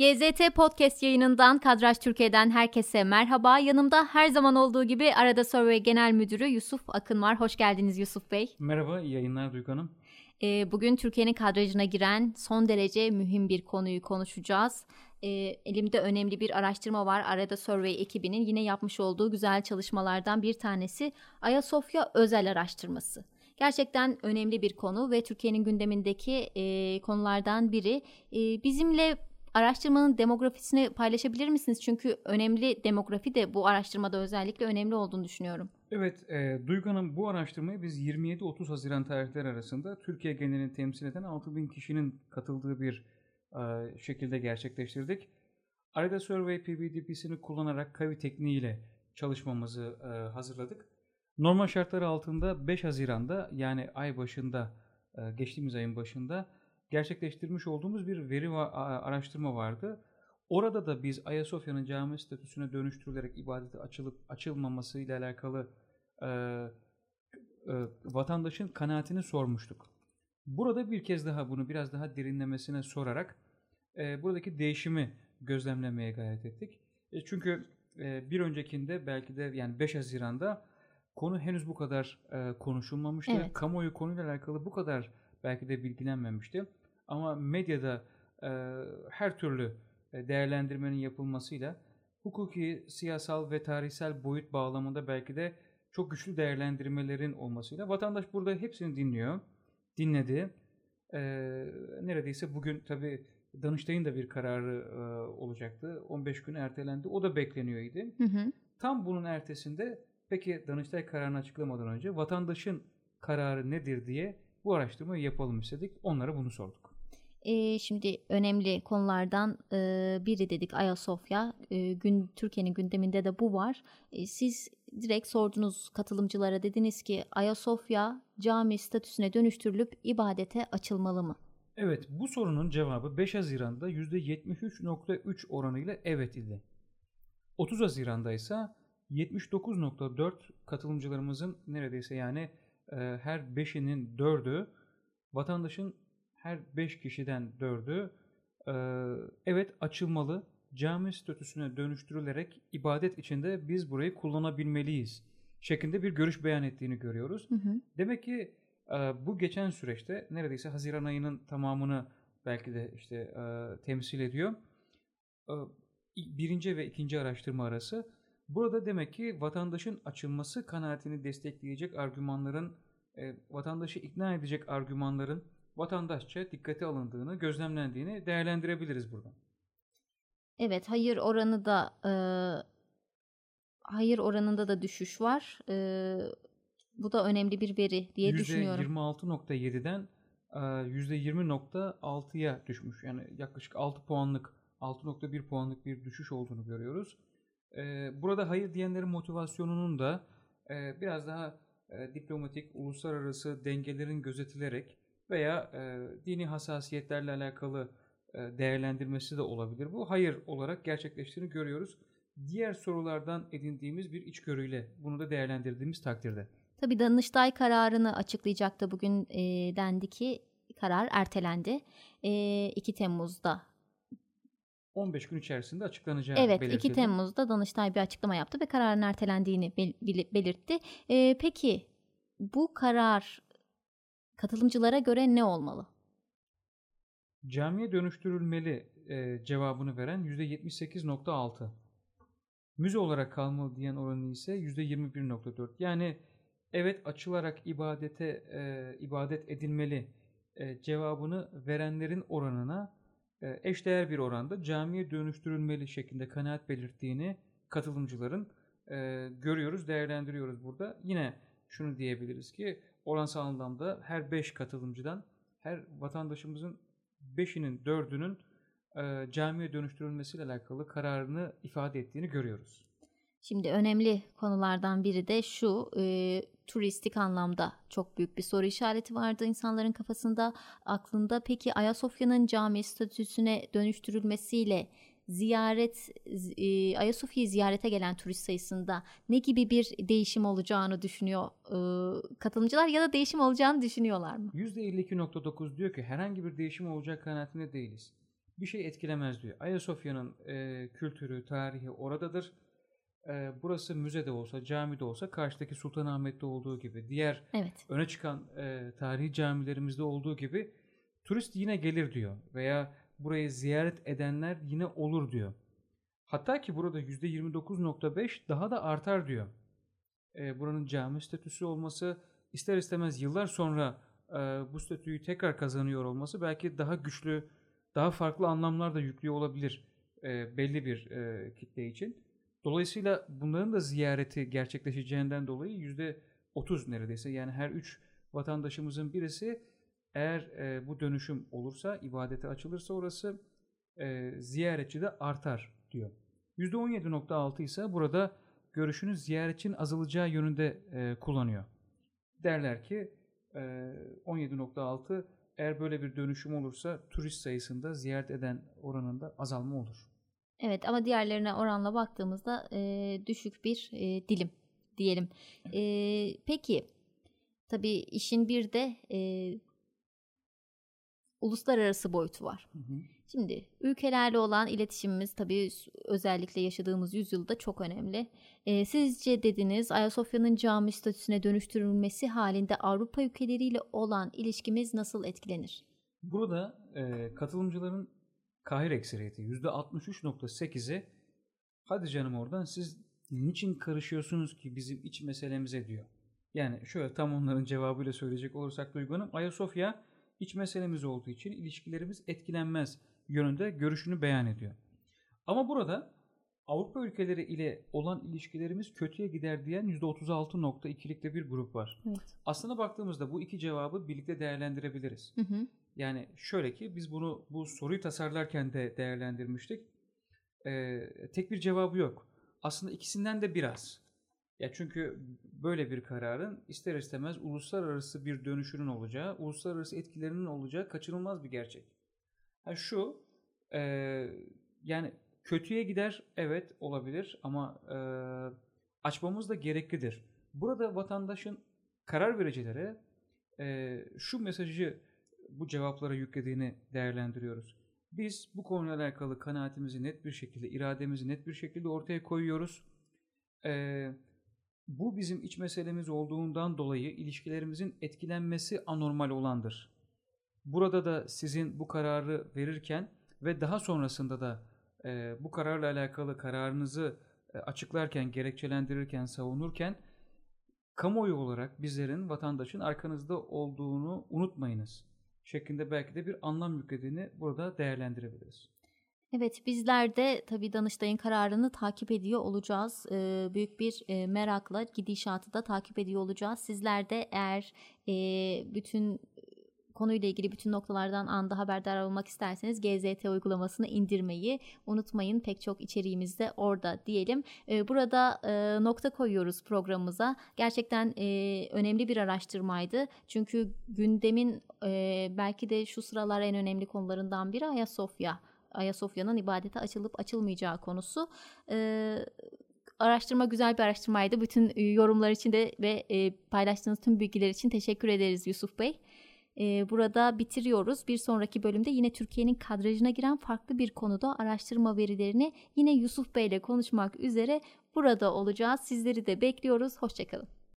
GZT Podcast yayınından Kadraj Türkiye'den herkese merhaba. Yanımda her zaman olduğu gibi Arada Survey Genel Müdürü Yusuf Akın var. Hoş geldiniz Yusuf Bey. Merhaba, iyi yayınlar Duygu Hanım. Ee, bugün Türkiye'nin kadrajına giren son derece mühim bir konuyu konuşacağız. Ee, elimde önemli bir araştırma var. Arada Survey ekibinin yine yapmış olduğu güzel çalışmalardan bir tanesi Ayasofya özel araştırması. Gerçekten önemli bir konu ve Türkiye'nin gündemindeki e, konulardan biri. E, bizimle araştırmanın demografisini paylaşabilir misiniz? Çünkü önemli demografi de bu araştırmada özellikle önemli olduğunu düşünüyorum. Evet, e, Duygu bu araştırmayı biz 27-30 Haziran tarihleri arasında Türkiye genelini temsil eden 6000 kişinin katıldığı bir e, şekilde gerçekleştirdik. Arada Survey PBDP'sini kullanarak kavi tekniğiyle çalışmamızı e, hazırladık. Normal şartlar altında 5 Haziran'da yani ay başında, e, geçtiğimiz ayın başında gerçekleştirmiş olduğumuz bir veri va- araştırma vardı. Orada da biz Ayasofya'nın cami statüsüne dönüştürülerek ibadete açılıp açılmaması ile alakalı e, e, vatandaşın kanaatini sormuştuk. Burada bir kez daha bunu biraz daha derinlemesine sorarak e, buradaki değişimi gözlemlemeye gayret ettik. E, çünkü e, bir öncekinde belki de yani 5 Haziran'da konu henüz bu kadar e, konuşulmamıştı. Evet. Kamuoyu konuyla alakalı bu kadar belki de bilgilenmemişti. Ama medyada e, her türlü e, değerlendirmenin yapılmasıyla hukuki, siyasal ve tarihsel boyut bağlamında belki de çok güçlü değerlendirmelerin olmasıyla vatandaş burada hepsini dinliyor, dinledi. E, neredeyse bugün tabi Danıştay'ın da bir kararı e, olacaktı. 15 gün ertelendi. O da bekleniyor idi. Hı hı. Tam bunun ertesinde peki Danıştay kararını açıklamadan önce vatandaşın kararı nedir diye bu araştırmayı yapalım istedik. Onlara bunu sorduk. E, şimdi önemli konulardan e, biri dedik Ayasofya. E, gün Türkiye'nin gündeminde de bu var. E, siz direkt sordunuz katılımcılara dediniz ki Ayasofya cami statüsüne dönüştürülüp ibadete açılmalı mı? Evet bu sorunun cevabı 5 Haziran'da %73.3 oranıyla evet idi. 30 Haziran'da ise 79.4 katılımcılarımızın neredeyse yani e, her 5'inin 4'ü vatandaşın her 5 kişiden 4'ü e, evet açılmalı cami statüsüne dönüştürülerek ibadet içinde biz burayı kullanabilmeliyiz şeklinde bir görüş beyan ettiğini görüyoruz. Hı hı. Demek ki e, bu geçen süreçte neredeyse Haziran ayının tamamını belki de işte e, temsil ediyor. E, birinci ve ikinci araştırma arası. Burada demek ki vatandaşın açılması kanaatini destekleyecek argümanların, e, vatandaşı ikna edecek argümanların vatandaşça dikkate alındığını, gözlemlendiğini değerlendirebiliriz buradan. Evet, hayır oranı da e, hayır oranında da düşüş var. E, bu da önemli bir veri diye düşünüyorum. %26.7'den e, %20.6'ya düşmüş. Yani yaklaşık 6 puanlık, 6.1 puanlık bir düşüş olduğunu görüyoruz. E, burada hayır diyenlerin motivasyonunun da e, biraz daha e, diplomatik, uluslararası dengelerin gözetilerek veya e, dini hassasiyetlerle alakalı e, değerlendirmesi de olabilir. Bu hayır olarak gerçekleştiğini görüyoruz. Diğer sorulardan edindiğimiz bir içgörüyle bunu da değerlendirdiğimiz takdirde. Tabii Danıştay kararını açıklayacaktı bugün e, dendi ki karar ertelendi. E, 2 Temmuz'da 15 gün içerisinde açıklanacağı Evet belirtildi. 2 Temmuz'da Danıştay bir açıklama yaptı ve kararın ertelendiğini bel- belirtti. E, peki bu karar katılımcılara göre ne olmalı? Camiye dönüştürülmeli e, cevabını veren %78.6. Müze olarak kalmalı diyen oranı ise %21.4. Yani evet açılarak ibadete e, ibadet edilmeli e, cevabını verenlerin oranına e, eşdeğer bir oranda camiye dönüştürülmeli şeklinde kanaat belirttiğini katılımcıların e, görüyoruz, değerlendiriyoruz burada. Yine şunu diyebiliriz ki oransal anlamda her 5 katılımcıdan her vatandaşımızın 5'inin 4'ünün e, camiye dönüştürülmesiyle alakalı kararını ifade ettiğini görüyoruz. Şimdi önemli konulardan biri de şu e, turistik anlamda çok büyük bir soru işareti vardı insanların kafasında aklında. Peki Ayasofya'nın cami statüsüne dönüştürülmesiyle ziyaret e, Ayasofya'yı ziyarete gelen turist sayısında ne gibi bir değişim olacağını düşünüyor e, katılımcılar ya da değişim olacağını düşünüyorlar mı? %52.9 diyor ki herhangi bir değişim olacak kanaatinde değiliz. bir şey etkilemez diyor. Ayasofya'nın e, kültürü, tarihi oradadır. E, burası müze de olsa, cami de olsa karşıdaki Sultanahmet'te olduğu gibi, diğer Evet. öne çıkan e, tarihi camilerimizde olduğu gibi turist yine gelir diyor. Veya burayı ziyaret edenler yine olur diyor. Hatta ki burada %29.5 daha da artar diyor. E, buranın cami statüsü olması ister istemez yıllar sonra e, bu statüyü tekrar kazanıyor olması belki daha güçlü, daha farklı anlamlar da yüklüyor olabilir e, belli bir e, kitle için. Dolayısıyla bunların da ziyareti gerçekleşeceğinden dolayı %30 neredeyse yani her 3 vatandaşımızın birisi eğer e, bu dönüşüm olursa, ibadete açılırsa orası e, ziyaretçi de artar diyor. %17.6 ise burada görüşünü ziyaretçinin azalacağı yönünde e, kullanıyor. Derler ki e, 17.6 eğer böyle bir dönüşüm olursa turist sayısında ziyaret eden oranında azalma olur. Evet ama diğerlerine oranla baktığımızda e, düşük bir e, dilim diyelim. E, peki tabii işin bir de e, uluslararası boyutu var. Hı hı. Şimdi ülkelerle olan iletişimimiz tabii özellikle yaşadığımız yüzyılda çok önemli. E, sizce dediniz Ayasofya'nın cami statüsüne dönüştürülmesi halinde Avrupa ülkeleriyle olan ilişkimiz nasıl etkilenir? Burada e, katılımcıların kahir ekseriyeti %63.8'i hadi canım oradan siz niçin karışıyorsunuz ki bizim iç meselemize diyor. Yani şöyle tam onların cevabıyla söyleyecek olursak Duygu Hanım Ayasofya iç meselemiz olduğu için ilişkilerimiz etkilenmez yönünde görüşünü beyan ediyor. Ama burada Avrupa ülkeleri ile olan ilişkilerimiz kötüye gider diyen %36.2'likte bir grup var. Evet. Aslına baktığımızda bu iki cevabı birlikte değerlendirebiliriz. Hı hı. Yani şöyle ki biz bunu bu soruyu tasarlarken de değerlendirmiştik. Ee, tek bir cevabı yok. Aslında ikisinden de biraz. Ya çünkü böyle bir kararın ister istemez uluslararası bir dönüşünün olacağı, uluslararası etkilerinin olacağı kaçınılmaz bir gerçek. Ha şu, e, yani kötüye gider evet olabilir ama e, açmamız da gereklidir. Burada vatandaşın karar vericilere e, şu mesajı bu cevaplara yüklediğini değerlendiriyoruz. Biz bu konuyla alakalı kanaatimizi net bir şekilde, irademizi net bir şekilde ortaya koyuyoruz. Ee, bu bizim iç meselemiz olduğundan dolayı ilişkilerimizin etkilenmesi anormal olandır. Burada da sizin bu kararı verirken ve daha sonrasında da e, bu kararla alakalı kararınızı e, açıklarken, gerekçelendirirken, savunurken kamuoyu olarak bizlerin, vatandaşın arkanızda olduğunu unutmayınız şeklinde belki de bir anlam yüklediğini burada değerlendirebiliriz. Evet bizler de tabii Danıştay'ın kararını takip ediyor olacağız. Ee, büyük bir e, merakla gidişatı da takip ediyor olacağız. Sizler de eğer e, bütün konuyla ilgili bütün noktalardan anda haberdar olmak isterseniz GZT uygulamasını indirmeyi unutmayın. Pek çok içeriğimiz de orada diyelim. Ee, burada e, nokta koyuyoruz programımıza. Gerçekten e, önemli bir araştırmaydı. Çünkü gündemin e, belki de şu sıralar en önemli konularından biri Ayasofya. Ayasofya'nın ibadete açılıp açılmayacağı konusu. Ee, araştırma güzel bir araştırmaydı. Bütün e, yorumlar için de ve e, paylaştığınız tüm bilgiler için teşekkür ederiz Yusuf Bey. E, burada bitiriyoruz. Bir sonraki bölümde yine Türkiye'nin kadrajına giren farklı bir konuda araştırma verilerini yine Yusuf Bey ile konuşmak üzere burada olacağız. Sizleri de bekliyoruz. Hoşçakalın.